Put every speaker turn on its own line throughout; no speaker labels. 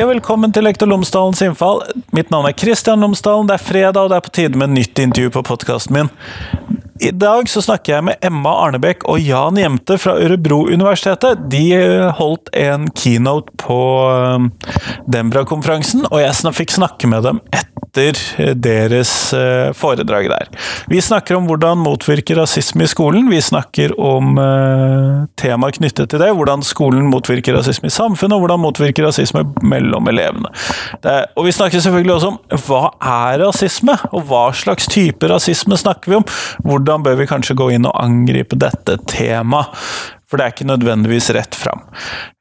Hei og velkommen til Lektor Lomsdalens innfall. Mitt navn er Kristian Lomsdalen. Det er fredag, og det er på tide med nytt intervju på podkasten min. I dag så snakker jeg med Emma Arnebekk og Jan Jemte fra Ørebro-universitetet. De eh, holdt en keynote på eh, Dembra-konferansen, og jeg fikk snakke med dem etter eh, deres föredrag foredrag der. Vi snakker om hvordan motvirke rasisme i skolen. Vi snakker om uh, temaer knyttet til det. Hvordan skolen motvirker rasisme i samfunnet, og hvordan motvirke rasisme mellom elevene. eleverna. og vi snakker selvfølgelig også om hva er rasisme, og hva slags type rasisme snakker vi om. Hvordan hvordan bør vi kanskje gå inn og angripe dette temaet? For det er ikke nødvendigvis rett fram.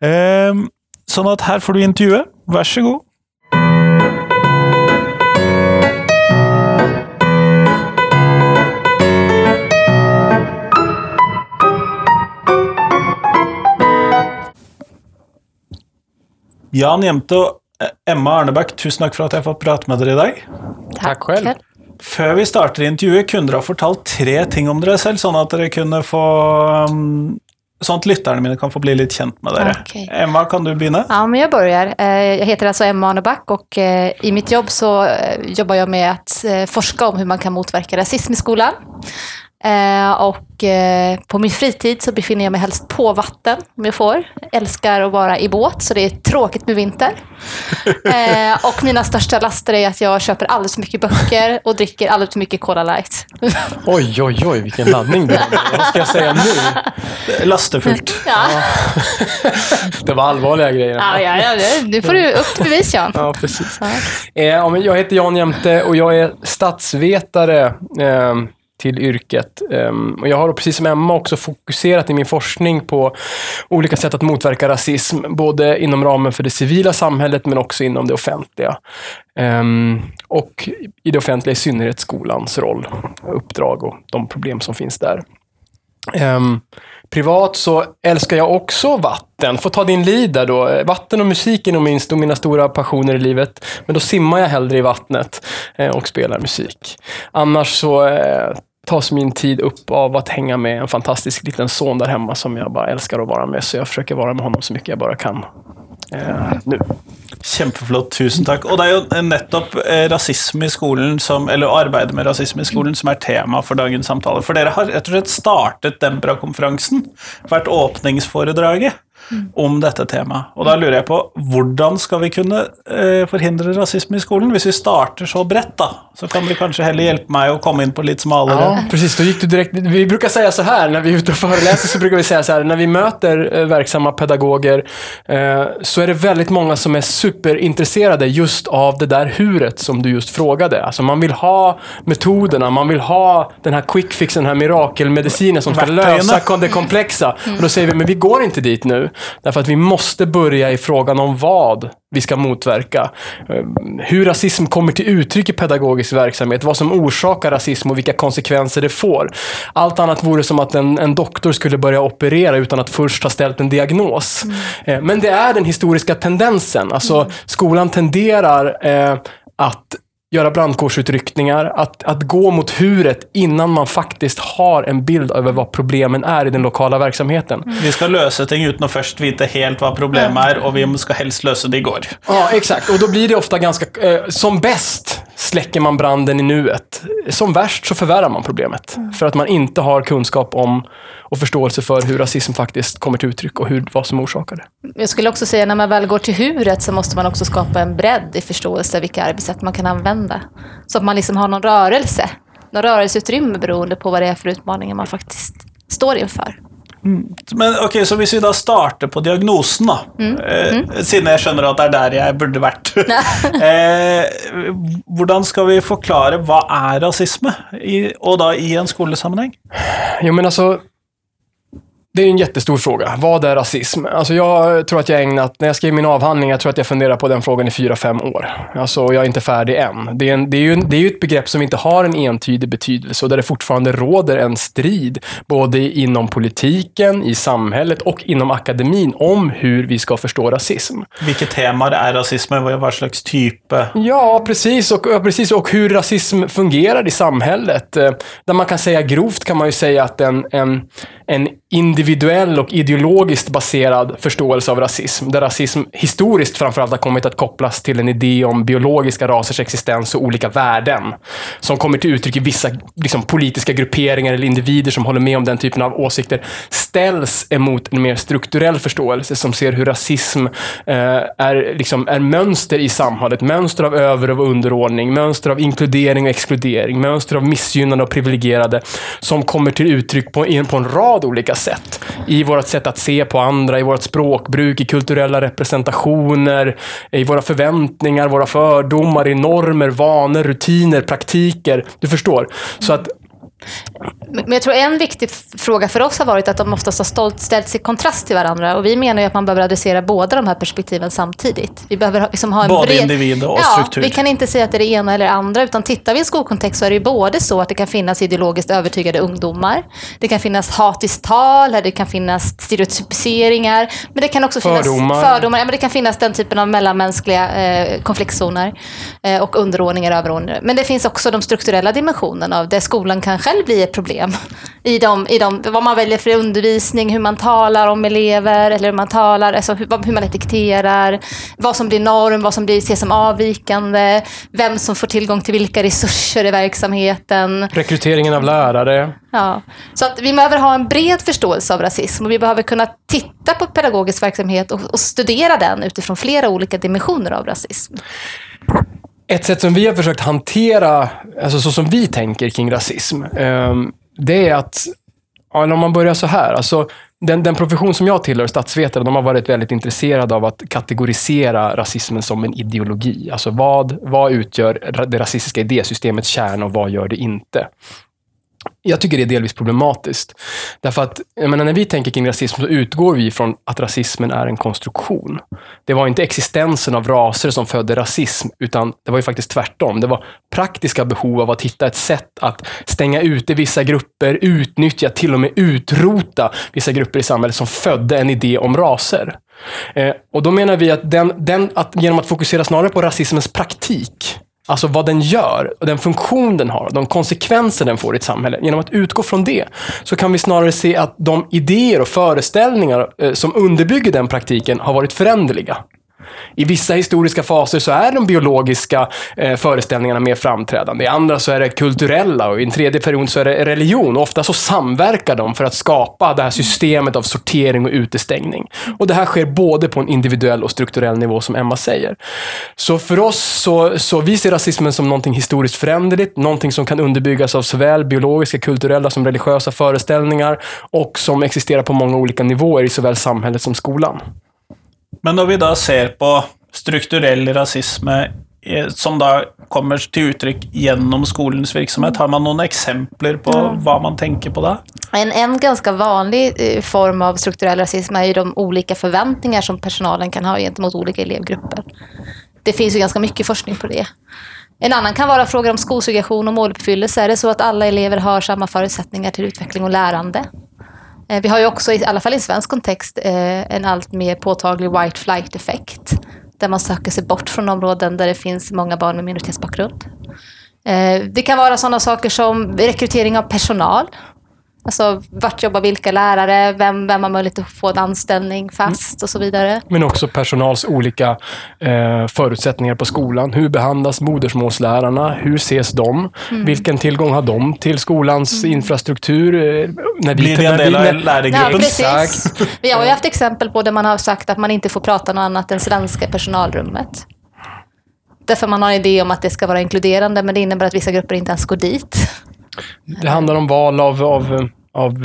Eh, sånn at her får du intervjuet. Vær så god. Jan Jemte og Emma Arnebakk, tusen takk for at jeg får prate med dere i dag.
Takk selv.
Før vi starter intervjuet, kunne dere ha fortalt tre ting om dere selv, sånn at dere kunne få um, Sånn at lytterne mine kan få bli litt kjent med dere. Okay. Emma, kan du begynne?
Ja, men jag börjar. Eh, jag heter alltså Emma Arneback och eh, i mitt jobb så eh, jobbar jag med att forska om hur man kan motverka rasism i skolan. Eh, och eh, på min fritid så befinner jag mig helst på vatten om jag får. älskar att vara i båt, så det är tråkigt med vinter. Eh, och mina största laster är att jag köper alldeles för mycket böcker och dricker alldeles för mycket Cola Light.
oj, oj, oj, vilken laddning du Vad ska jag säga nu?
Lastefullt.
Ja.
det var allvarliga grejer.
Ja, ja, ja, nu får du upp till bevis, Jan.
Ja, precis. Ja. Jag heter Jan Jämte och jag är statsvetare eh, till yrket. Ehm, och jag har precis som Emma också fokuserat i min forskning på olika sätt att motverka rasism, både inom ramen för det civila samhället men också inom det offentliga. Ehm, och i det offentliga i synnerhet skolans roll, uppdrag och de problem som finns där. Um, privat så älskar jag också vatten. Får ta din lid där då. Vatten och musik är nog minst mina stora passioner i livet. Men då simmar jag hellre i vattnet eh, och spelar musik. Annars så eh, tas min tid upp av att hänga med en fantastisk liten son där hemma som jag bara älskar att vara med. Så jag försöker vara med honom så mycket jag bara kan eh, nu.
Kjempeflott, tusen takk. Og det er jo nettopp eh, rasism rasisme i skolen, som, eller arbeidet med rasisme i skolen, som er tema for dagens samtale. For dere har rett og slett startet Dembra-konferansen, vært åpningsforedraget om dette temaet. Og da lurer jeg på, hvordan skal vi kunne eh, forhindre rasisme i skolen? Hvis vi starter så bredt, da, så kan du kanske heller hjälpa mig att komma in på lite smalare.
Ja, precis. Då gick du direkt. Vi brukar säga så här när vi är ute och föreläser, så brukar vi säga så här, när vi möter eh, verksamma pedagoger eh, så är det väldigt många som är superintresserade just av det där huret som du just frågade. Alltså man vill ha metoderna, man vill ha den här quick fix, den här mirakelmedicinen som ska lösa det komplexa. Och då säger vi, men vi går inte dit nu. Därför att vi måste börja i frågan om vad vi ska motverka. Eh, hur rasism kommer till uttryck i pedagogisk verksamhet, vad som orsakar rasism och vilka konsekvenser det får. Allt annat vore som att en, en doktor skulle börja operera utan att först ha ställt en diagnos. Mm. Eh, men det är den historiska tendensen. Alltså, mm. skolan tenderar eh, att göra brandkårsutryckningar, att, att gå mot huret innan man faktiskt har en bild över vad problemen är i den lokala verksamheten.
Mm. Vi ska lösa ting utan att först veta helt vad problemet är och vi ska helst lösa det igår.
Ja, exakt. Och då blir det ofta ganska... Eh, som bäst släcker man branden i nuet. Som värst så förvärrar man problemet. Mm. För att man inte har kunskap om och förståelse för hur rasism faktiskt kommer till uttryck och hur, vad som orsakar det.
Jag skulle också säga när man väl går till huret så måste man också skapa en bredd i förståelse vilka arbetssätt man kan använda. Så att man liksom har någon rörelse, någon rörelseutrymme beroende på vad det är för utmaningar man faktiskt står inför.
Mm. Men ok, Så hvis vi da starter på diagnosen, da, mm. Eh, mm. siden jeg skjønner at det er der jeg burde vært eh, Hvordan skal vi forklare hva er rasisme, i, og da i en skolesammenheng?
Jo, men altså det är en jättestor fråga. Vad är rasism? Alltså jag tror att jag ägnat, när jag skrev min avhandling, jag tror att jag funderar på den frågan i fyra, fem år. Alltså jag är inte färdig än. Det är, en, det, är ju, det är ett begrepp som inte har en entydig betydelse och där det fortfarande råder en strid, både inom politiken, i samhället och inom akademin om hur vi ska förstå rasism.
Vilket tema är rasism? Vad slags typ?
Ja, precis. Och, precis. och hur rasism fungerar i samhället. Där man kan säga grovt kan man ju säga att en, en, en individ individuell och ideologiskt baserad förståelse av rasism. Där rasism historiskt framförallt har kommit att kopplas till en idé om biologiska rasers existens och olika värden. Som kommer till uttryck i vissa liksom, politiska grupperingar eller individer som håller med om den typen av åsikter. Ställs emot en mer strukturell förståelse som ser hur rasism eh, är, liksom, är mönster i samhället. Mönster av över och underordning, mönster av inkludering och exkludering, mönster av missgynnande och privilegierade som kommer till uttryck på, på en rad olika sätt. I vårt sätt att se på andra, i vårt språkbruk, i kulturella representationer, i våra förväntningar, våra fördomar, i normer, vanor, rutiner, praktiker. Du förstår. Så att
men jag tror en viktig fråga för oss har varit att de oftast har stolt ställts i kontrast till varandra. Och vi menar ju att man behöver adressera båda de här perspektiven samtidigt. Vi behöver liksom ha en
Både
bred...
individ och
ja,
struktur.
Vi kan inte säga att det är det ena eller det andra, utan tittar vi i en skolkontext så är det ju både så att det kan finnas ideologiskt övertygade ungdomar, det kan finnas hatiskt tal, det kan finnas stereotypiseringar, men det kan också finnas
Fördomar.
fördomar ja, men det kan finnas den typen av mellanmänskliga eh, konfliktzoner eh, och underordningar och överordningar. Men det finns också de strukturella dimensionerna av där skolan kan själv bli ett problem. I, de, i de, vad man väljer för undervisning, hur man talar om elever, eller hur man talar, alltså hur, hur man etiketterar, vad som blir norm, vad som blir, ses som avvikande, vem som får tillgång till vilka resurser i verksamheten.
rekryteringen av lärare.
Ja. Så att vi behöver ha en bred förståelse av rasism och vi behöver kunna titta på pedagogisk verksamhet och, och studera den utifrån flera olika dimensioner av rasism.
Ett sätt som vi har försökt hantera, alltså så som vi tänker kring rasism, ehm, det är att, ja, om man börjar så här, alltså den, den profession som jag tillhör, statsvetare, de har varit väldigt intresserade av att kategorisera rasismen som en ideologi. Alltså vad, vad utgör det rasistiska idésystemets kärna och vad gör det inte? Jag tycker det är delvis problematiskt. Därför att jag menar, när vi tänker kring rasism så utgår vi från att rasismen är en konstruktion. Det var inte existensen av raser som födde rasism, utan det var ju faktiskt tvärtom. Det var praktiska behov av att hitta ett sätt att stänga ute vissa grupper, utnyttja, till och med utrota vissa grupper i samhället som födde en idé om raser. Eh, och då menar vi att, den, den, att genom att fokusera snarare på rasismens praktik, Alltså vad den gör, och den funktion den har, de konsekvenser den får i ett samhälle. Genom att utgå från det så kan vi snarare se att de idéer och föreställningar eh, som underbygger den praktiken har varit föränderliga. I vissa historiska faser så är de biologiska eh, föreställningarna mer framträdande. I andra så är det kulturella och i en tredje period så är det religion. Och ofta så samverkar de för att skapa det här systemet av sortering och utestängning. Och det här sker både på en individuell och strukturell nivå som Emma säger. Så för oss så, så vi ser rasismen som någonting historiskt föränderligt, någonting som kan underbyggas av såväl biologiska, kulturella som religiösa föreställningar och som existerar på många olika nivåer i såväl samhället som skolan.
Men når vi da ser på strukturell rasisme eh, som da kommer til uttrykk gjennom skolens virksomhet, har man noen eksempler på hva man tenker på da?
En, en ganska vanlig eh, form av strukturell rasism är ju de olika förväntningar som personalen kan ha gentemot olika elevgrupper. Det finns ju ganska mycket forskning på det. En annan kan vara frågor om skolsegregation och måluppfyllelse. Är det så att alla elever har samma förutsättningar till utveckling och lärande? Eh, vi har ju också, i alla fall i svensk kontext, eh, en allt mer påtaglig white flight-effekt. Där man söker sig bort från områden där det finns många barn med minoritetsbakgrund. Eh, det kan vara sådana saker som rekrytering av personal. Alltså vart jobbar vilka lärare, vem, vem har möjlighet att få en anställning fast och så vidare.
Men också personals olika eh, förutsättningar på skolan. Hur behandlas modersmålslärarna? Hur ses de?
Mm.
Vilken tillgång har de till skolans infrastruktur? Eh, När vi,
Blir det en del av
vi, när,
Ja, precis. Vi har ju haft exempel på där man har sagt att man inte får prata något annat än svenska i personalrummet. Därför man har en idé om att det ska vara inkluderande, men det innebär att vissa grupper inte ens går dit.
det handlar om val av, av, av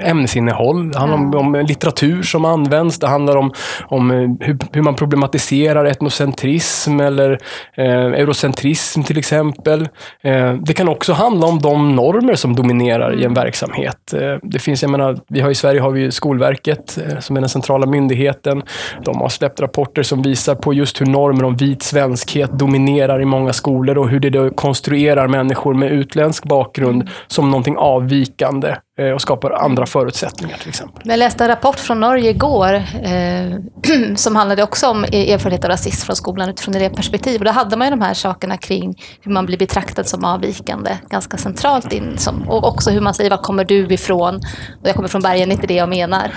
ämnesinnehåll. Det handlar om, om litteratur som används. Det handlar om, om eh, hur, hur man problematiserar etnocentrism eller eh, eurocentrism till exempel. Eh, det kan också handla om de normer som dominerar i en verksamhet. Eh, det finns, jag menar, vi har i Sverige har vi Skolverket eh, som är den centrala myndigheten. De har släppt rapporter som visar på just hur normer om vit svenskhet dominerar i många skolor och hur det då konstruerar människor med utländsk bakgrund som någonting avvikande Eh, och skapar andra förutsättningar till exempel.
Jag läste en rapport från Norge igår eh, som handlade också om e- erfarenhet av rasism från skolan utifrån det. Och då hade man ju de här sakerna kring hur man blir betraktad som avvikande ganska centralt in. Som, och också hur man säger, var kommer du ifrån? Och jag kommer från bergen, inte det jag menar.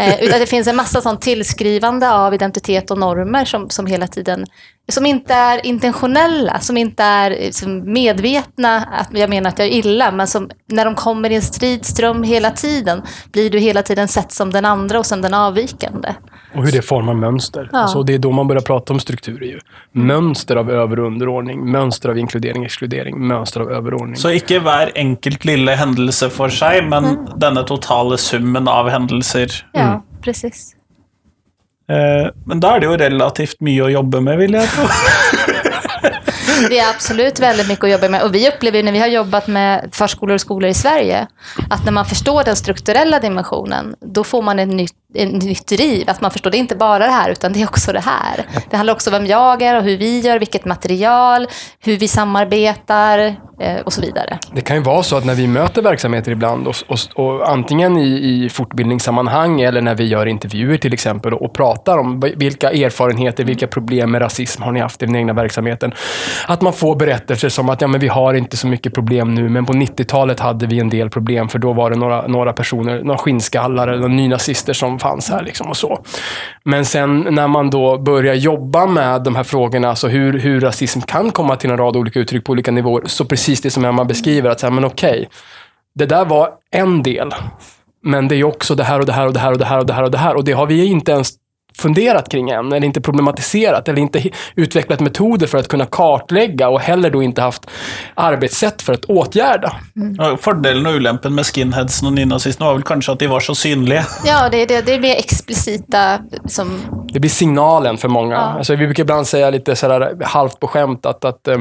Eh, utan det finns en massa sånt tillskrivande av identitet och normer som, som hela tiden som inte är intentionella, som inte är liksom medvetna att jag menar att jag är illa, men som när de kommer i en stridström hela tiden blir du hela tiden sett som den andra och sen den avvikande.
Och hur det formar mönster. Ja. Alltså, det är då man börjar prata om strukturer. Ju. Mönster av över och underordning, mönster av inkludering, exkludering, mönster av överordning.
Så inte var enkelt lilla händelse för sig, men mm. denna totala summen av händelser.
Ja, mm. precis.
Eh, men då är det ju relativt mycket att jobba med, vill jag tro.
det är absolut väldigt mycket att jobba med. Och vi upplever när vi har jobbat med förskolor och skolor i Sverige, att när man förstår den strukturella dimensionen, då får man en nytt nytt driv. Att man förstår, det är inte bara det här, utan det är också det här. Det handlar också om vem jag är och hur vi gör, vilket material, hur vi samarbetar eh, och så vidare.
Det kan ju vara så att när vi möter verksamheter ibland, och, och, och antingen i, i fortbildningssammanhang eller när vi gör intervjuer till exempel och, och pratar om vilka erfarenheter, vilka problem med rasism har ni haft i den egna verksamheten. Att man får berättelser som att ja, men vi har inte så mycket problem nu, men på 90-talet hade vi en del problem, för då var det några, några personer, några skinnskallar eller nynazister som fanns här. Liksom och så. Men sen när man då börjar jobba med de här frågorna, alltså hur, hur rasism kan komma till en rad olika uttryck på olika nivåer, så precis det som Emma beskriver, att säga, men okej, okay, det där var en del. Men det är också det här och det här och det här och det här och det här och det här. Och det har vi inte ens funderat kring än, eller inte problematiserat, eller inte utvecklat metoder för att kunna kartlägga och heller då inte haft arbetssätt för att åtgärda.
Mm. Fördelen och olämpen med skinheadsen och nynazisterna var väl kanske att de var så synliga.
Ja, det, det, det blir explicita som...
Det blir signalen för många. Ja. Alltså, vi brukar ibland säga lite sådär halvt på skämt att, att eh,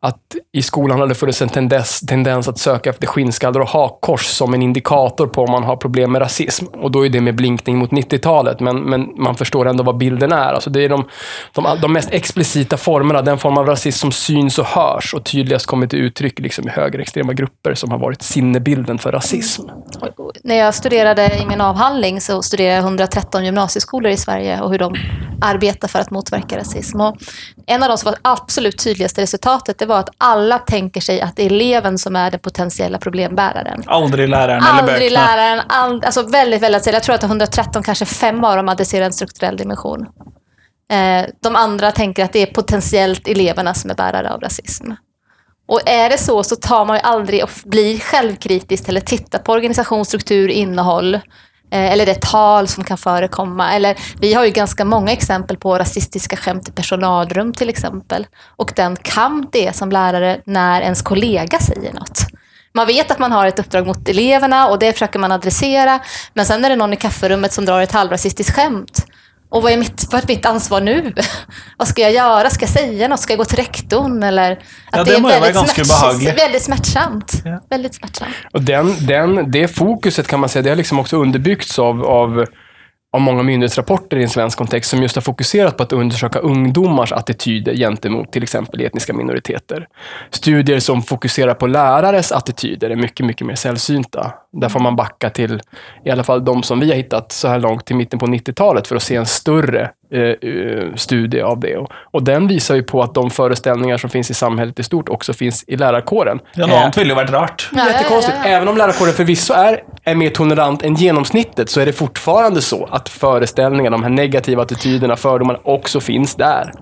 att i skolan har det funnits en tendens, tendens att söka efter skinnskallar och hakkors som en indikator på om man har problem med rasism. Och då är det med blinkning mot 90-talet, men, men man förstår ändå vad bilden är. Alltså det är de, de, de, mest explicita formerna, den form av rasism som syns och hörs och tydligast kommer till uttryck liksom i högerextrema grupper som har varit sinnebilden för rasism.
När jag studerade i min avhandling så studerade jag 113 gymnasieskolor i Sverige och hur de arbetar för att motverka rasism. Och en av de som var absolut tydligaste resultatet var att alla tänker sig att det är eleven som är den potentiella problembäraren.
Aldrig läraren
Aldrig eller böckerna. läraren. All, alltså väldigt, väldigt Jag tror att 113, kanske fem av dem adresserar en strukturell dimension. Eh, de andra tänker att det är potentiellt eleverna som är bärare av rasism. Och är det så så tar man ju aldrig och blir självkritisk eller tittar på organisationsstruktur, innehåll Eh, Eh, eller det tal som kan förekomma. Eller, vi har ju ganska många exempel på rasistiska skämt i personalrum till exempel. Och den kamp det är som lärare när ens kollega säger något. Man vet att man har ett uppdrag mot eleverna och det försöker man adressera. Men sen är det någon i kafferummet som drar ett halvrasistiskt skämt. Och vad är mitt, vad är mitt ansvar nu? vad ska jag göra? Ska jag säga något? Ska jag gå till rektorn? Eller, att
ja, det, det är väldigt, ganska
smärt, väldigt smärtsamt. Ja. Väldigt smärtsamt.
Och den, den, det fokuset kan man säga, det har liksom också underbyggts av, av av många myndighetsrapporter i en svensk kontext som just har fokuserat på att undersöka ungdomars attityder gentemot till exempel etniska minoriteter. Studier som fokuserar på lärares attityder är mycket, mycket mer sällsynta. Där får man backa till, i alla fall de som vi har hittat så här långt, till mitten på 90-talet för att se en större eh, eh, studie av det. Och, och, den visar ju på att de föreställningar som finns i samhället i stort också finns i lärarkåren.
Ja, något annat ville ju varit rart.
Jättekonstigt. Ja, ja, ja. Även om lärarkåren förvisso är, är mer tolerant än genomsnittet så är det fortfarande så att föreställningarna, de här negativa attityderna, fördomarna också finns där.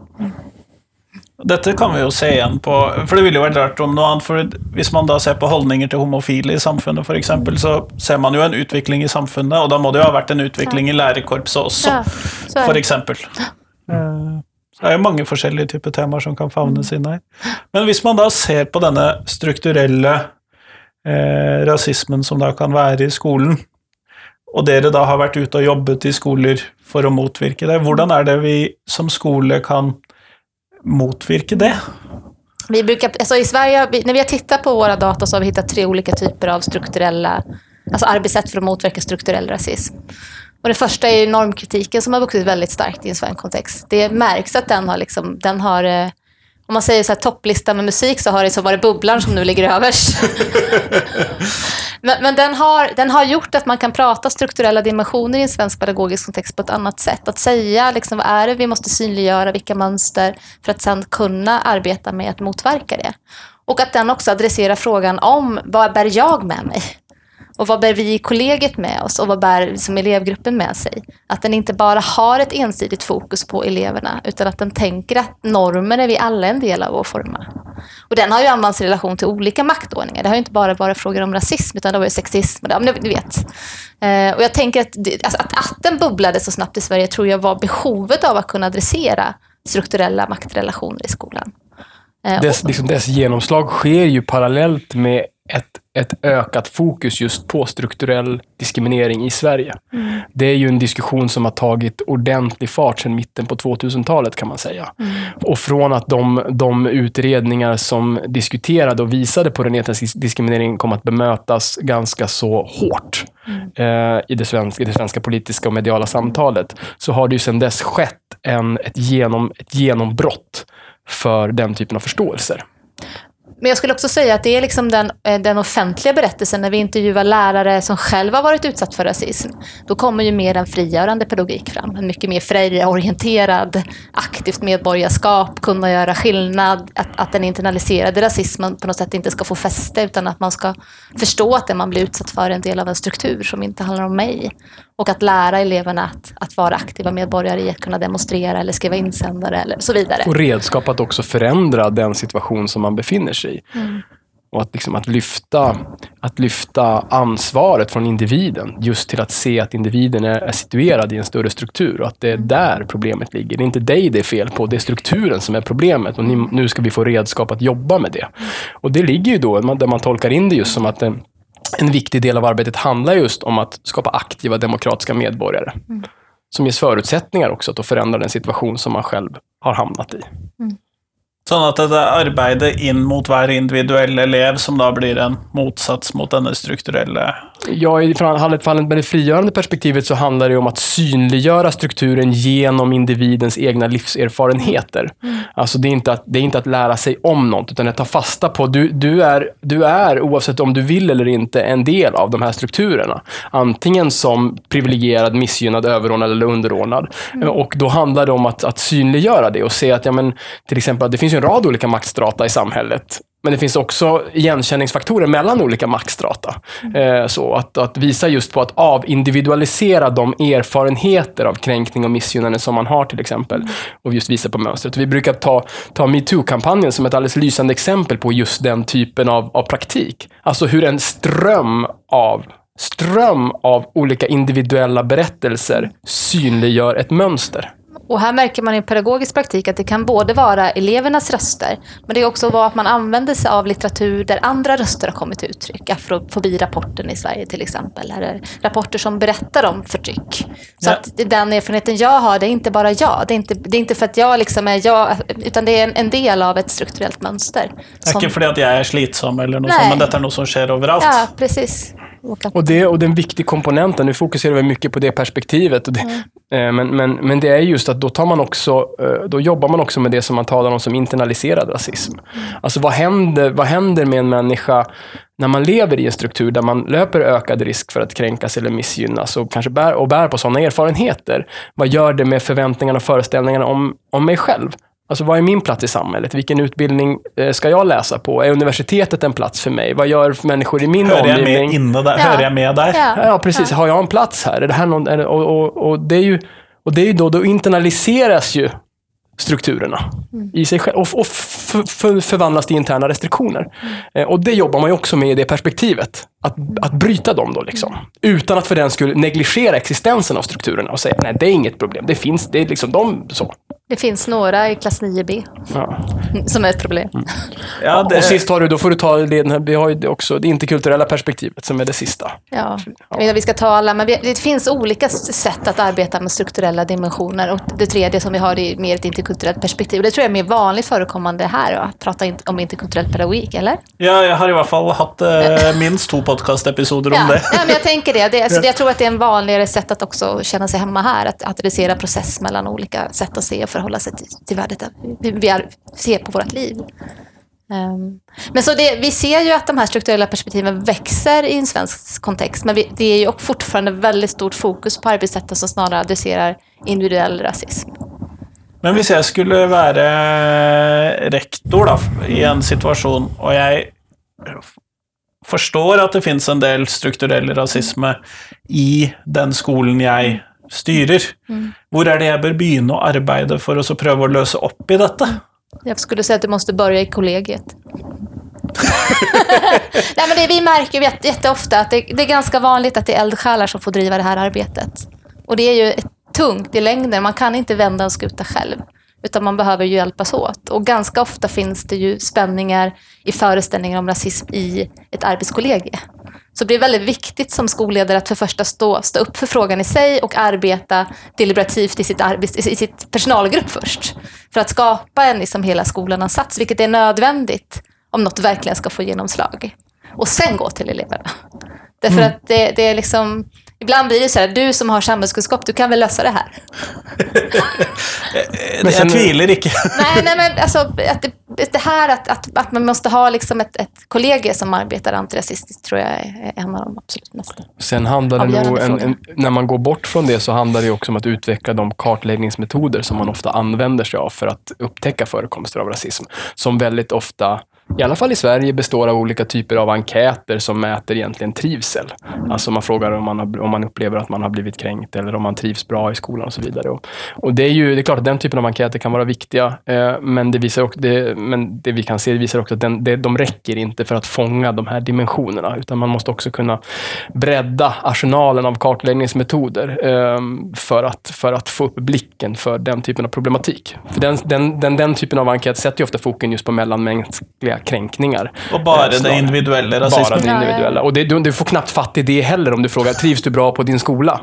Dette kan vi jo se igjen på For det ville jo vært rart om noe annet. for Hvis man da ser på holdninger til homofile i samfunnet, f.eks., så ser man jo en utvikling i samfunnet, og da må det jo ha vært en utvikling i lærerkorpset også, ja, f.eks. Eh, så det er jo mange forskjellige typer temaer som kan favnes inn her. Men hvis man da ser på denne strukturelle eh, rasismen som da kan være i skolen, og dere da har vært ute og jobbet i skoler for å motvirke det, hvordan er det vi som skole kan motvirka det?
Vi brukar, alltså I Sverige, när vi har tittat på våra data så har vi hittat tre olika typer av strukturella alltså arbetssätt för att motverka strukturell rasism. Och det första är normkritiken som har vuxit väldigt starkt i en svensk kontext. Det märks att den har, liksom, den har eh, om man säger så här, topplista med musik så har det så varit bubblan som nu ligger överst. men men den, har, den har gjort att man kan prata strukturella dimensioner i en svensk pedagogisk kontext på ett annat sätt. Att säga liksom, vad är det vi måste synliggöra, vilka mönster, för att sedan kunna arbeta med att motverka det. Och att den också adresserar frågan om vad bär jag med mig? Och vad bär vi i kollegiet med oss och vad bär som elevgruppen med sig? Att den inte bara har ett ensidigt fokus på eleverna utan att den tänker att normer är vi alla en del av att forma. Och den har ju använts i relation till olika maktordningar. Det har ju inte bara varit frågor om rasism utan det var ju sexism. Ja, men ni vet. Eh, och jag tänker att, det- alltså att, att den bubblade så snabbt i Sverige tror jag var behovet av att kunna adressera strukturella maktrelationer i skolan. Eh,
Dess, liksom dess genomslag sker ju parallellt med ett, ett ökat fokus just på strukturell diskriminering i Sverige. Det är ju en diskussion som har tagit ordentlig fart sedan mitten på 2000-talet kan man säga. Och från att de, de utredningar som diskuterade och visade på den etniska diskrimineringen kom att bemötas ganska så hårt eh, i, det svenska, i det svenska politiska och mediala samtalet, så har det ju sedan dess skett en, ett, genom, ett genombrott för den typen av förståelser.
Men jag skulle också säga att det är liksom den, eh, den offentliga berättelsen när vi intervjuar lärare som själva varit utsatt för rasism. Då kommer ju mer en frigörande pedagogik fram. En mycket mer Freja-orienterad, aktivt medborgarskap, kunna göra skillnad. Att, att den internaliserade rasismen på något sätt inte ska få fäste utan att man ska förstå att det man blir utsatt för är en del av en struktur som inte handlar om mig. Och att lära eleverna att, att vara aktiva medborgare i att kunna demonstrera eller skriva insändare eller så vidare.
Och redskap att också förändra den situation som man befinner sig i. Och att, liksom, att, lyfta, att lyfta ansvaret från individen just till att se att individen är, är situerad i en större struktur och att det är där problemet ligger. Det är inte dig det är fel på, det är strukturen som är problemet och ni, nu ska vi få redskap att jobba med det. Och det ligger ju då, där man tolkar in det just som att en, en viktig del av arbetet handlar just om att skapa aktiva demokratiska medborgare. Som ges förutsättningar också att förändra den situation som man själv har hamnat i.
Sånn at det er arbeidet inn mot hver individuell elev som da blir en motsats mot denne strukturelle
Ja, i fallet, fallet med det frigörande perspektivet så handlar det om att synliggöra strukturen genom individens egna livserfarenheter. Alltså det är, inte att, det är inte att lära sig om något, utan att ta fasta på du, du, är, du är, oavsett om du vill eller inte, en del av de här strukturerna. Antingen som privilegierad, missgynnad, överordnad eller underordnad. Och då handlar det om att, att synliggöra det och se att, ja men, till exempel, det finns ju en rad olika maktstrata i samhället. Men det finns också igenkänningsfaktorer mellan olika maktstrata. Eh, så att, att visa just på att avindividualisera de erfarenheter av kränkning och missgynnande som man har till exempel. Och just visa på mönstret. Vi brukar ta, ta metoo-kampanjen som ett alldeles lysande exempel på just den typen av, av praktik. Alltså hur en ström av ström av olika individuella berättelser synliggör ett mönster.
Och här märker man i pedagogisk praktik att det kan både vara elevernas röster, men det är också vara att man använder sig av litteratur där andra röster har kommit till uttryck. Afrofobi-rapporten i Sverige till exempel, eller rapporter som berättar om förtryck. Så
Ja.
att den erfarenheten jag har, det är inte bara jag. Det är inte, det är inte för att jag liksom är jag, utan det är en, en del av ett strukturellt mönster.
Er
som-
ikke fordi at jeg er slitsom, eller
Nei.
sånt, men dette er noe som skjer overalt.
Ja, precis. Och
Och, det, och den viktiga komponenten, nu fokuserar vi mycket på det perspektivet, det, eh, men, men, men det är just att då, tar man också, eh, då jobbar man också med det som man talar om som internaliserad rasism. Alltså vad händer, vad händer med en människa när man lever i en struktur där man löper ökad risk för att kränkas eller missgynnas och kanske bär, och bär på sådana erfarenheter? Vad gör det med förväntningarna och föreställningarna om, om mig själv? Alltså vad är min plats i samhället? Vilken utbildning eh, ska jag läsa på? Är universitetet en plats för mig? Vad gör människor i min
jeg
omgivning?
med inne der?
Ja.
Hører jeg med der?
ja,
Ja, precis. Har jag en plats här? Är det här någon, är det, och, och, och det är ju, och det är ju då, då internaliseras ju strukturerna i sig själv och, och förvandlas till interna restriktioner. Eh, och det jobbar man ju också med i det perspektivet. Att, att bryta dem då liksom. Utan att för den skulle negligera existensen av strukturerna och säga nej, det är inget problem. Det finns, det är liksom de så.
Det finns några i klass 9B
Ja.
som är ett problem.
Ja, det,
Och sist har du, då får du ta det, vi har ju också det interkulturella perspektivet som är det sista.
Ja, jag vet inte om vi ska ta alla, men vi, det finns olika sätt att arbeta med strukturella dimensioner. Och det tredje som vi har är mer ett interkulturellt perspektiv. Det tror jag är mer vanligt förekommande här och prata om interkulturell pedagogik, eller?
Ja, jag har i alla fall haft eh, minst två podcastepisoder om
ja.
det.
Ja, men jag tänker det. det alltså, jag tror att det är en vanligare sätt att också känna sig hemma här, att adressera process mellan olika sätt att se och förhålla sig till, till värdet, hur vi är, ser på vårt liv. Um, men så det, vi ser ju att de här strukturella perspektiven växer i en svensk kontext, men vi, det är ju fortfarande väldigt stort fokus på arbetssätten som snarare adresserar individuell rasism.
Men om jag skulle vara rektor då, i en situation och jag förstår att det finns en del strukturell rasism i den skolan jag styrer, mm. var är det jag bör börja arbeta för att pröva att lösa upp i detta?
Jag skulle säga att du måste börja i kollegiet. Nej, men det, vi märker jätteofta att det, det, är ganska vanligt att det är eldsjälar som får driva det här arbetet. Och det är ju tungt i längden. Man kan inte vända en skuta själv. Utan man behöver ju hjälpas åt. Och ganska ofta finns det ju spänningar i föreställningar om rasism i ett arbetskollegie. Så det är väldigt viktigt som skolledare att för första stå, stå upp för frågan i sig och arbeta deliberativt i sitt, arbets, i sitt personalgrupp först. För att skapa en liksom hela skolan-ansats, vilket är nödvändigt om något verkligen ska få genomslag. Och sen gå till eleverna. Därför mm. att det, det är liksom Ibland blir det så här, du som har samhällskunskap, du kan väl lösa det här?
men sen, jag tvivlar inte.
nej, nej, men alltså, att det, det här att, att, att man måste ha liksom ett, ett kollegie som arbetar antirasistiskt tror jag är en av de absolut mest
Sen handlar det nog, en, en, när man går bort från det så handlar det också om att utveckla de kartläggningsmetoder som man ofta använder sig av för att upptäcka förekomster av rasism. Som väldigt ofta i alla fall i Sverige, består av olika typer av enkäter som mäter egentligen trivsel. Alltså man frågar om man, har, om man upplever att man har blivit kränkt eller om man trivs bra i skolan och så vidare. Och, och det är ju det är klart att den typen av enkäter kan vara viktiga, eh, men, det visar också, det, men det vi kan se visar också att den, det, de räcker inte för att fånga de här dimensionerna, utan man måste också kunna bredda arsenalen av kartläggningsmetoder eh, för, att, för att få upp blicken för den typen av problematik. För den, den, den, den typen av enkät sätter ju ofta fokus just på mellanmänskliga kränkningar.
Och bara eh, den individuella rasismen.
Bara den individuella. Och det, du, du får knappt fatt i det heller om du frågar, trivs du bra på din skola?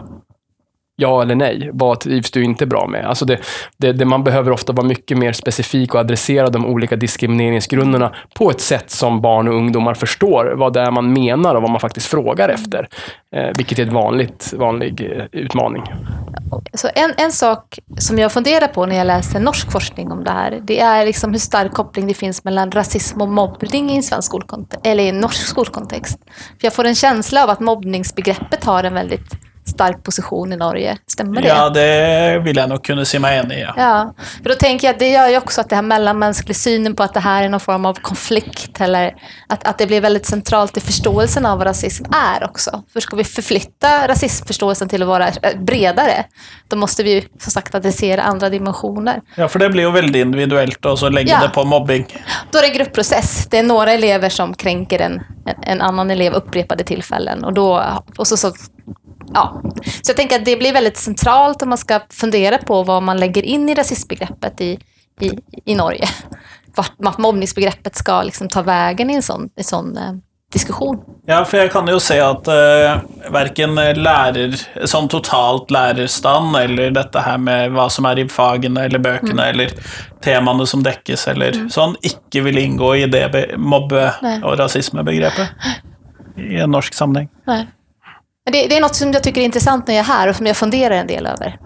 Ja eller nej. Vad trivs du inte bra med? Alltså det, det, det, man behöver ofta vara mycket mer specifik och adressera de olika diskrimineringsgrunderna på ett sätt som barn och ungdomar förstår vad det är man menar och vad man faktiskt frågar efter. Eh, vilket är en vanligt, vanlig eh, utmaning.
Så en, en sak som jag funderar på när jag läser norsk forskning om det här, det är liksom hur stark koppling det finns mellan rasism och mobbning i en svensk skolkontext, eller i en norsk skolkontext. För jag får en känsla av att mobbningsbegreppet har en väldigt stark position i Norge. Stämmer det?
Ja, det vill jag nog kunna mig enig i. Ja.
ja, för då tänker jag att det gör ju också att det här mellanmänskliga synen på att det här är någon form av konflikt eller att, att det blir väldigt centralt i förståelsen av vad rasism är också. För ska vi förflytta rasismförståelsen till att vara eh, bredare, då måste vi ju som sagt adressera andra dimensioner.
Ja, för det blir ju väldigt individuellt och så lägger ja. det på mobbing.
Då är det en gruppprocess. Det är några elever som kränker en, en annan elev upprepade tillfällen och, då, och så, så ja. Så jag tänker att det blir väldigt centralt om man ska fundera på vad man lägger in i rasismbegreppet i, i, i Norge. Vart mobbningsbegreppet ska liksom ta vägen i en sån, en sån eh, diskussion.
Ja, för jag kan ju säga att eh, varken lärer, som totalt lärarstand eller detta här med vad som är i fagen eller böckerna mm. eller temana som täcks eller mm. sånt, icke vill ingå i det mobbe och rasismbegreppet i en norsk sammanhang. Nej.
Det, det, är något som jag tycker är intressant när jag är här och som jag funderar en del över.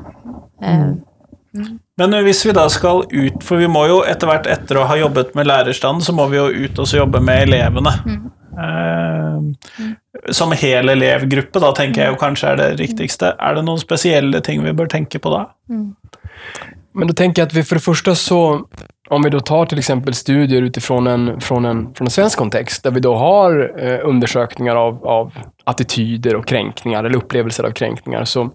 Mm.
Mm. Men om vi då ska ut, för vi måste ju efterhvert efter att ha jobbat med lärarstand så måste vi ju ut och jobba med eleverna. Mm. Uh, som hel elevgrupp då, tänker jag kanske är det riktigaste. Är det några speciella ting vi bör tänka på då? Mm.
Men då tänker jag att vi för det första så om vi då tar till exempel studier utifrån en, från en, från en svensk kontext, där vi då har eh, undersökningar av, av attityder och kränkningar, eller upplevelser av kränkningar, så,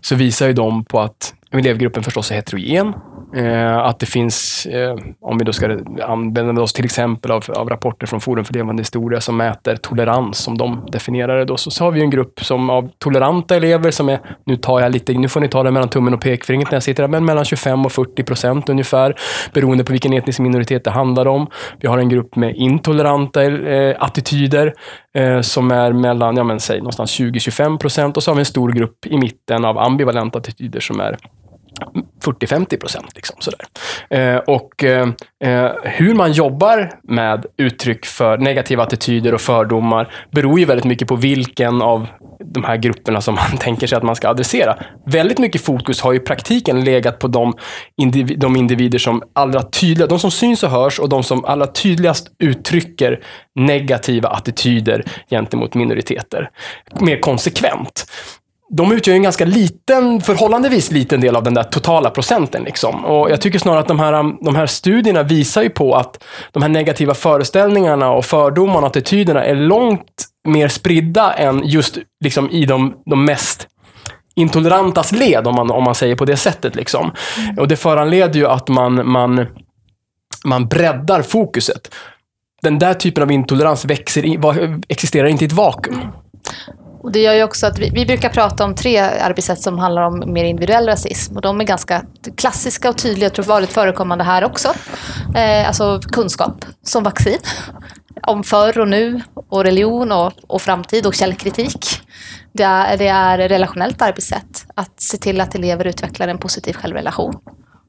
så visar ju de på att elevgruppen förstås är heterogen. Eh, att det finns, eh, om vi då ska använda oss till exempel av, av rapporter från Forum för levande historia som mäter tolerans, som de definierar det då, så, så har vi en grupp som av toleranta elever som är, nu tar jag lite, nu får ni ta det mellan tummen och pekfingret när jag sitter där, men mellan 25 och 40 procent ungefär, beroende på vilken etnisk minoritet det handlar om. Vi har en grupp med intoleranta eh, attityder eh, som är mellan, ja men säg någonstans 20-25 procent och så har vi en stor grupp i mitten av ambivalenta attityder som är 40-50 procent. Liksom, sådär. Eh, och eh, eh, hur man jobbar med uttryck för negativa attityder och fördomar beror ju väldigt mycket på vilken av de här grupperna som man tänker sig att man ska adressera. Väldigt mycket fokus har i praktiken legat på de, indiv de individer som allra tydligast, de som syns och hörs och de som allra tydligast uttrycker negativa attityder gentemot minoriteter. Mer konsekvent de utgör en ganska liten, förhållandevis liten del av den där totala procenten. Liksom. Och jag tycker snarare att de här, de här studierna visar ju på att de här negativa föreställningarna och fördomarna och attityderna är långt mer spridda än just liksom, i de, de mest intolerantas led, om man, om man säger på det sättet. Liksom. Och det föranleder ju att man, man, man breddar fokuset. Den där typen av intolerans växer, existerar inte i ett vakuum.
Och det gör ju också att vi, vi, brukar prata om tre arbetssätt som handlar om mer individuell rasism. Och de är ganska klassiska och tydliga, jag tror vanligt förekommande här också. Eh, alltså kunskap som vaccin. Om förr och nu och religion och, och framtid och källkritik. Det är, det är relationellt arbetssätt. Att se till att elever utvecklar en positiv självrelation.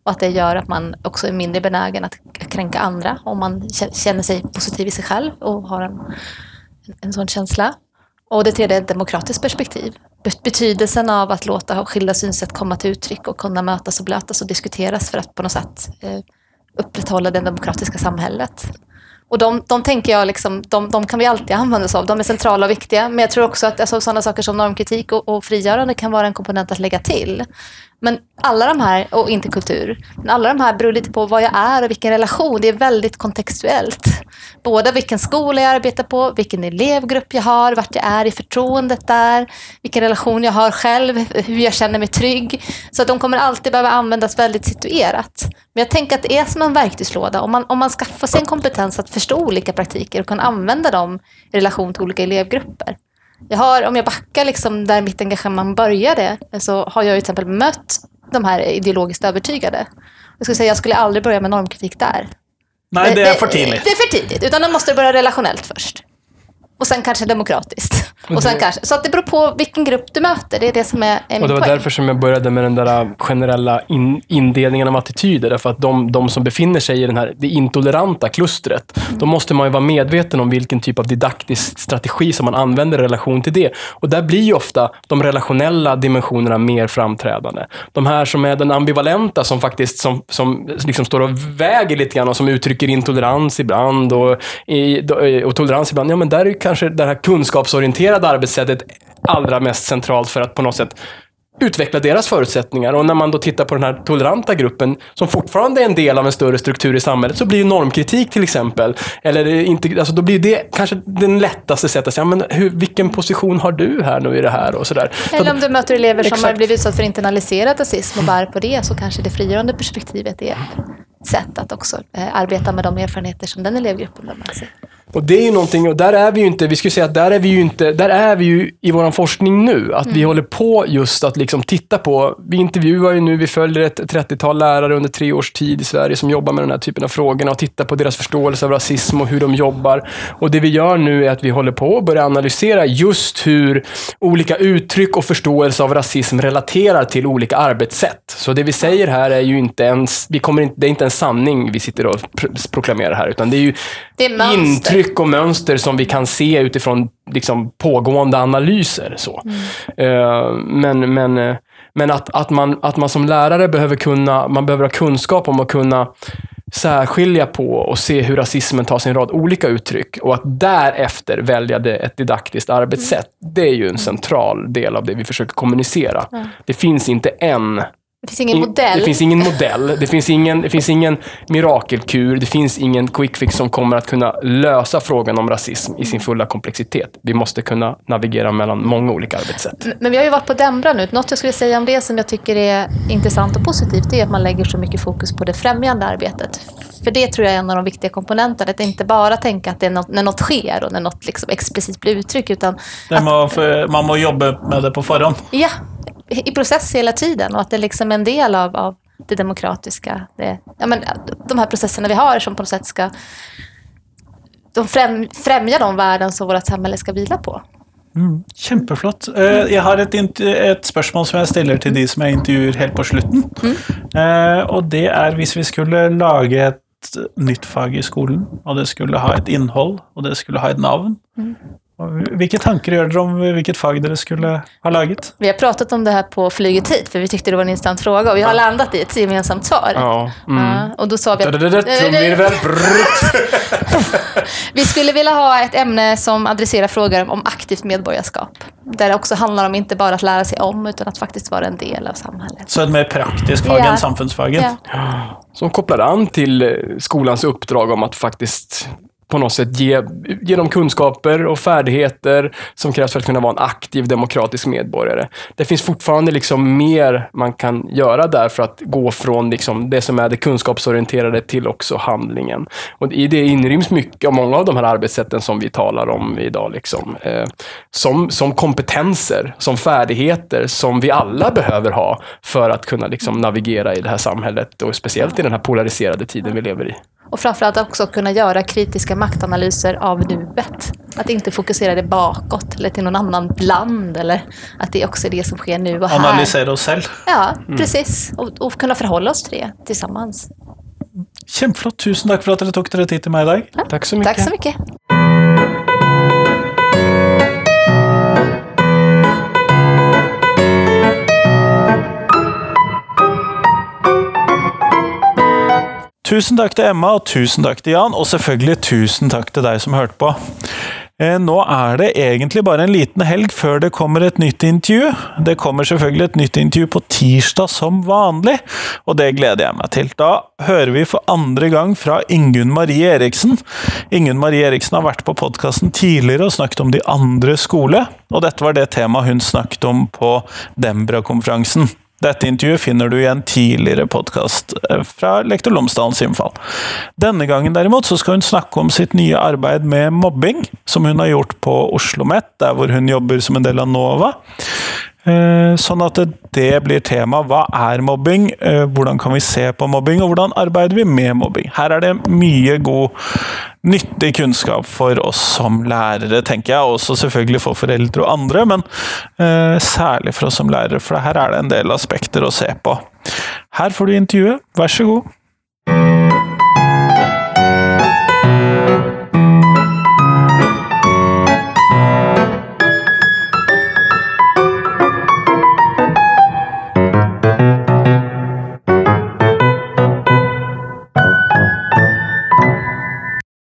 Och att det gör att man också är mindre benägen att kränka andra om man känner sig positiv i sig själv och har en, en sån känsla. Och det tredje är ett demokratiskt perspektiv. Betydelsen av att låta skilda synsätt komma till uttryck och kunna mötas och blötas och diskuteras för att på något sätt eh, upprätthålla det demokratiska samhället. Och de, de tänker jag, liksom, de, de, kan vi alltid använda oss av. De är centrala och viktiga. Men jag tror också att alltså, sådana saker som normkritik och, och frigörande kan vara en komponent att lägga till. Men alla de här, och inte kultur, men alla de här beror lite på vad jag är och vilken relation. Det är väldigt kontextuellt. Både vilken skola jag arbetar på, vilken elevgrupp jag har, vart jag är i förtroendet där, vilken relation jag har själv, hur jag känner mig trygg. Så de kommer alltid behöva användas väldigt situerat. Men jag tänker att det är som en verktygslåda. Om man, om man skaffar sig en kompetens att förstå olika praktiker och kan använda dem i relation till olika elevgrupper, jag har, om jag backar liksom där mitt engagemang började, så har jag till exempel mött de här ideologiskt övertygade. Jag skulle säga jag skulle aldrig börja med normkritik där.
Nej, det är för tidigt.
Det är för tidigt, utan man måste börja relationellt först. Och sen kanske demokratiskt. Och sen kanske, så att det beror på vilken grupp du möter. Det är det som är, är min
Och det var
poäng.
därför som jag började med den där generella in, indelningen av attityder. Därför att de, de som befinner sig i den här, det intoleranta klustret, mm. då måste man ju vara medveten om vilken typ av didaktisk strategi som man använder i relation till det. Och där blir ju ofta de relationella dimensionerna mer framträdande. De här som är den ambivalenta, som faktiskt som, som liksom står och väger lite grann och som uttrycker intolerans ibland och, i, och tolerans ibland. Ja, men där är kanske det här kunskapsorienterade arbetssättet allra mest centralt för att på något sätt utveckla deras förutsättningar. Och när man då tittar på den här toleranta gruppen, som fortfarande är en del av en större struktur i samhället, så blir ju normkritik till exempel, eller inte, alltså då blir det kanske den lättaste sättet att säga, men hur, vilken position har du här nu i det här och sådär.
Eller om du möter elever som har blivit utsatta för internaliserad rasism och bär på det, så kanske det frigörande perspektivet är ett sätt att också eh, arbeta med de erfarenheter som den elevgruppen bär med sig.
Och det är ju någonting, och där är vi ju inte, vi skulle säga att där är vi ju inte, där är vi ju i vår forskning nu. Att mm. vi håller på just att liksom titta på, vi intervjuar ju nu, vi följer ett 30-tal lärare under tre års tid i Sverige som jobbar med den här typen av frågorna och tittar på deras förståelse av rasism och hur de jobbar. Och det vi gör nu är att vi håller på att börja analysera just hur olika uttryck och förståelse av rasism relaterar till olika arbetssätt. Så det vi säger här är ju inte ens, vi kommer inte, det är inte en sanning vi sitter och proklamerar här, utan det är ju
det är
intryck uttryck och mönster som vi kan se utifrån liksom, pågående analyser. Så. Mm. Uh, men men, uh, men att, att, man, att man som lärare behöver kunna, man behöver ha kunskap om att kunna särskilja på och se hur rasismen tar sin rad olika uttryck och att därefter välja ett didaktiskt arbetssätt. Mm. Det är ju en central del av det vi försöker kommunicera. Mm. Det finns inte en
det finns ingen modell.
Det finns ingen modell. Det finns ingen, det finns ingen mirakelkur. Det finns ingen quick fix som kommer att kunna lösa frågan om rasism i sin fulla komplexitet. Vi måste kunna navigera mellan många olika arbetssätt.
Men vi har ju varit på Dembra nu. Något jag skulle säga om det som jag tycker är intressant och positivt är att man lägger så mycket fokus på det främjande arbetet. För det tror jag är en av de viktiga komponenterna. Att inte bara tänka att det är något, när något sker och när något liksom explicit blir uttryckt. Utan
må, man må jobba med det på förhand.
Ja, i process hela tiden och att det liksom är en del av, av det demokratiska. Det, ja, men, de här processerna vi har som på något sätt ska de främ, främja de värden som vårt samhälle ska vila på.
Mm, kjempeflott. Eh, Jeg har et, int- et spørsmål som jeg stiller til de som jeg intervjuer helt på slutten. Eh, Og det er hvis vi skulle lage et nytt fag i skolen, og det skulle ha et innhold, og det skulle ha et navn. Og Hvilke tanker gjør dere om hvilket fag dere skulle ha laget?
Vi har pratat om det här på flyget hit, för vi tyckte det var en intressant fråga och vi har landat i ett gemensamt svar.
Ja. Mm.
Ja, och då sa vi att vi skulle vilja ha ett ämne som adresserar frågor om aktivt medborgarskap. Där det också handlar om inte bara att lära sig om, utan att faktiskt vara en del av samhället.
Så et mer praktisk fag
Ja.
enn samfunnsfaget?
Ja.
Som kopplar an till skolans uppdrag om att faktiskt på något sätt ge, ge dem kunskaper och färdigheter som krävs för att kunna vara en aktiv demokratisk medborgare. Det finns fortfarande liksom mer man kan göra där för att gå från liksom det som är det kunskapsorienterade till också handlingen. Och I det inryms mycket av många av de här arbetssätten som vi talar om idag. Liksom. Eh, som, som kompetenser, som färdigheter som vi alla behöver ha för att kunna liksom navigera i det här samhället och speciellt i den här polariserade tiden vi lever i.
Och framförallt också kunna göra kritiska maktanalyser av nuet. Att inte fokusera det bakåt eller till någon annan land eller att det också är det som sker nu och här.
Analysere oss selv.
Ja, precis. Och, och kunna förhålla oss till det tillsammans.
Kjempeflott. Tusen takk for at dere tok dere tid til meg i dag.
Tack så mycket.
Tack så mycket.
Tusen takk til Emma, og tusen takk til Jan, og selvfølgelig tusen takk til deg som hørte på. Eh, Nå er det egentlig bare en liten helg før det kommer et nytt intervju. Det kommer selvfølgelig et nytt intervju på tirsdag som vanlig, og det gleder jeg meg til. Da hører vi for andre gang fra Ingunn Marie Eriksen. Ingunn Marie Eriksen har vært på podkasten tidligere og snakket om de andre skole, og dette var det temaet hun snakket om på Dembra-konferansen. Dette intervjuet finner du i en tidligere podkast eh, fra Lektor Lomsdalens innfall. Denne gangen derimot så skal hun snakke om sitt nye arbeid med mobbing, som hun har gjort på Oslo OsloMet, der hvor hun jobber som en del av NOVA. Eh, sånn at det blir tema. Hva er mobbing? Eh, hvordan kan vi se på mobbing, og hvordan arbeider vi med mobbing? Her er det mye god, nyttig kunnskap for oss som lærere, tenker jeg. Også selvfølgelig for foreldre og andre, men eh, særlig for oss som lærere, for her er det en del aspekter å se på. Her får du intervjuet. Vær så god.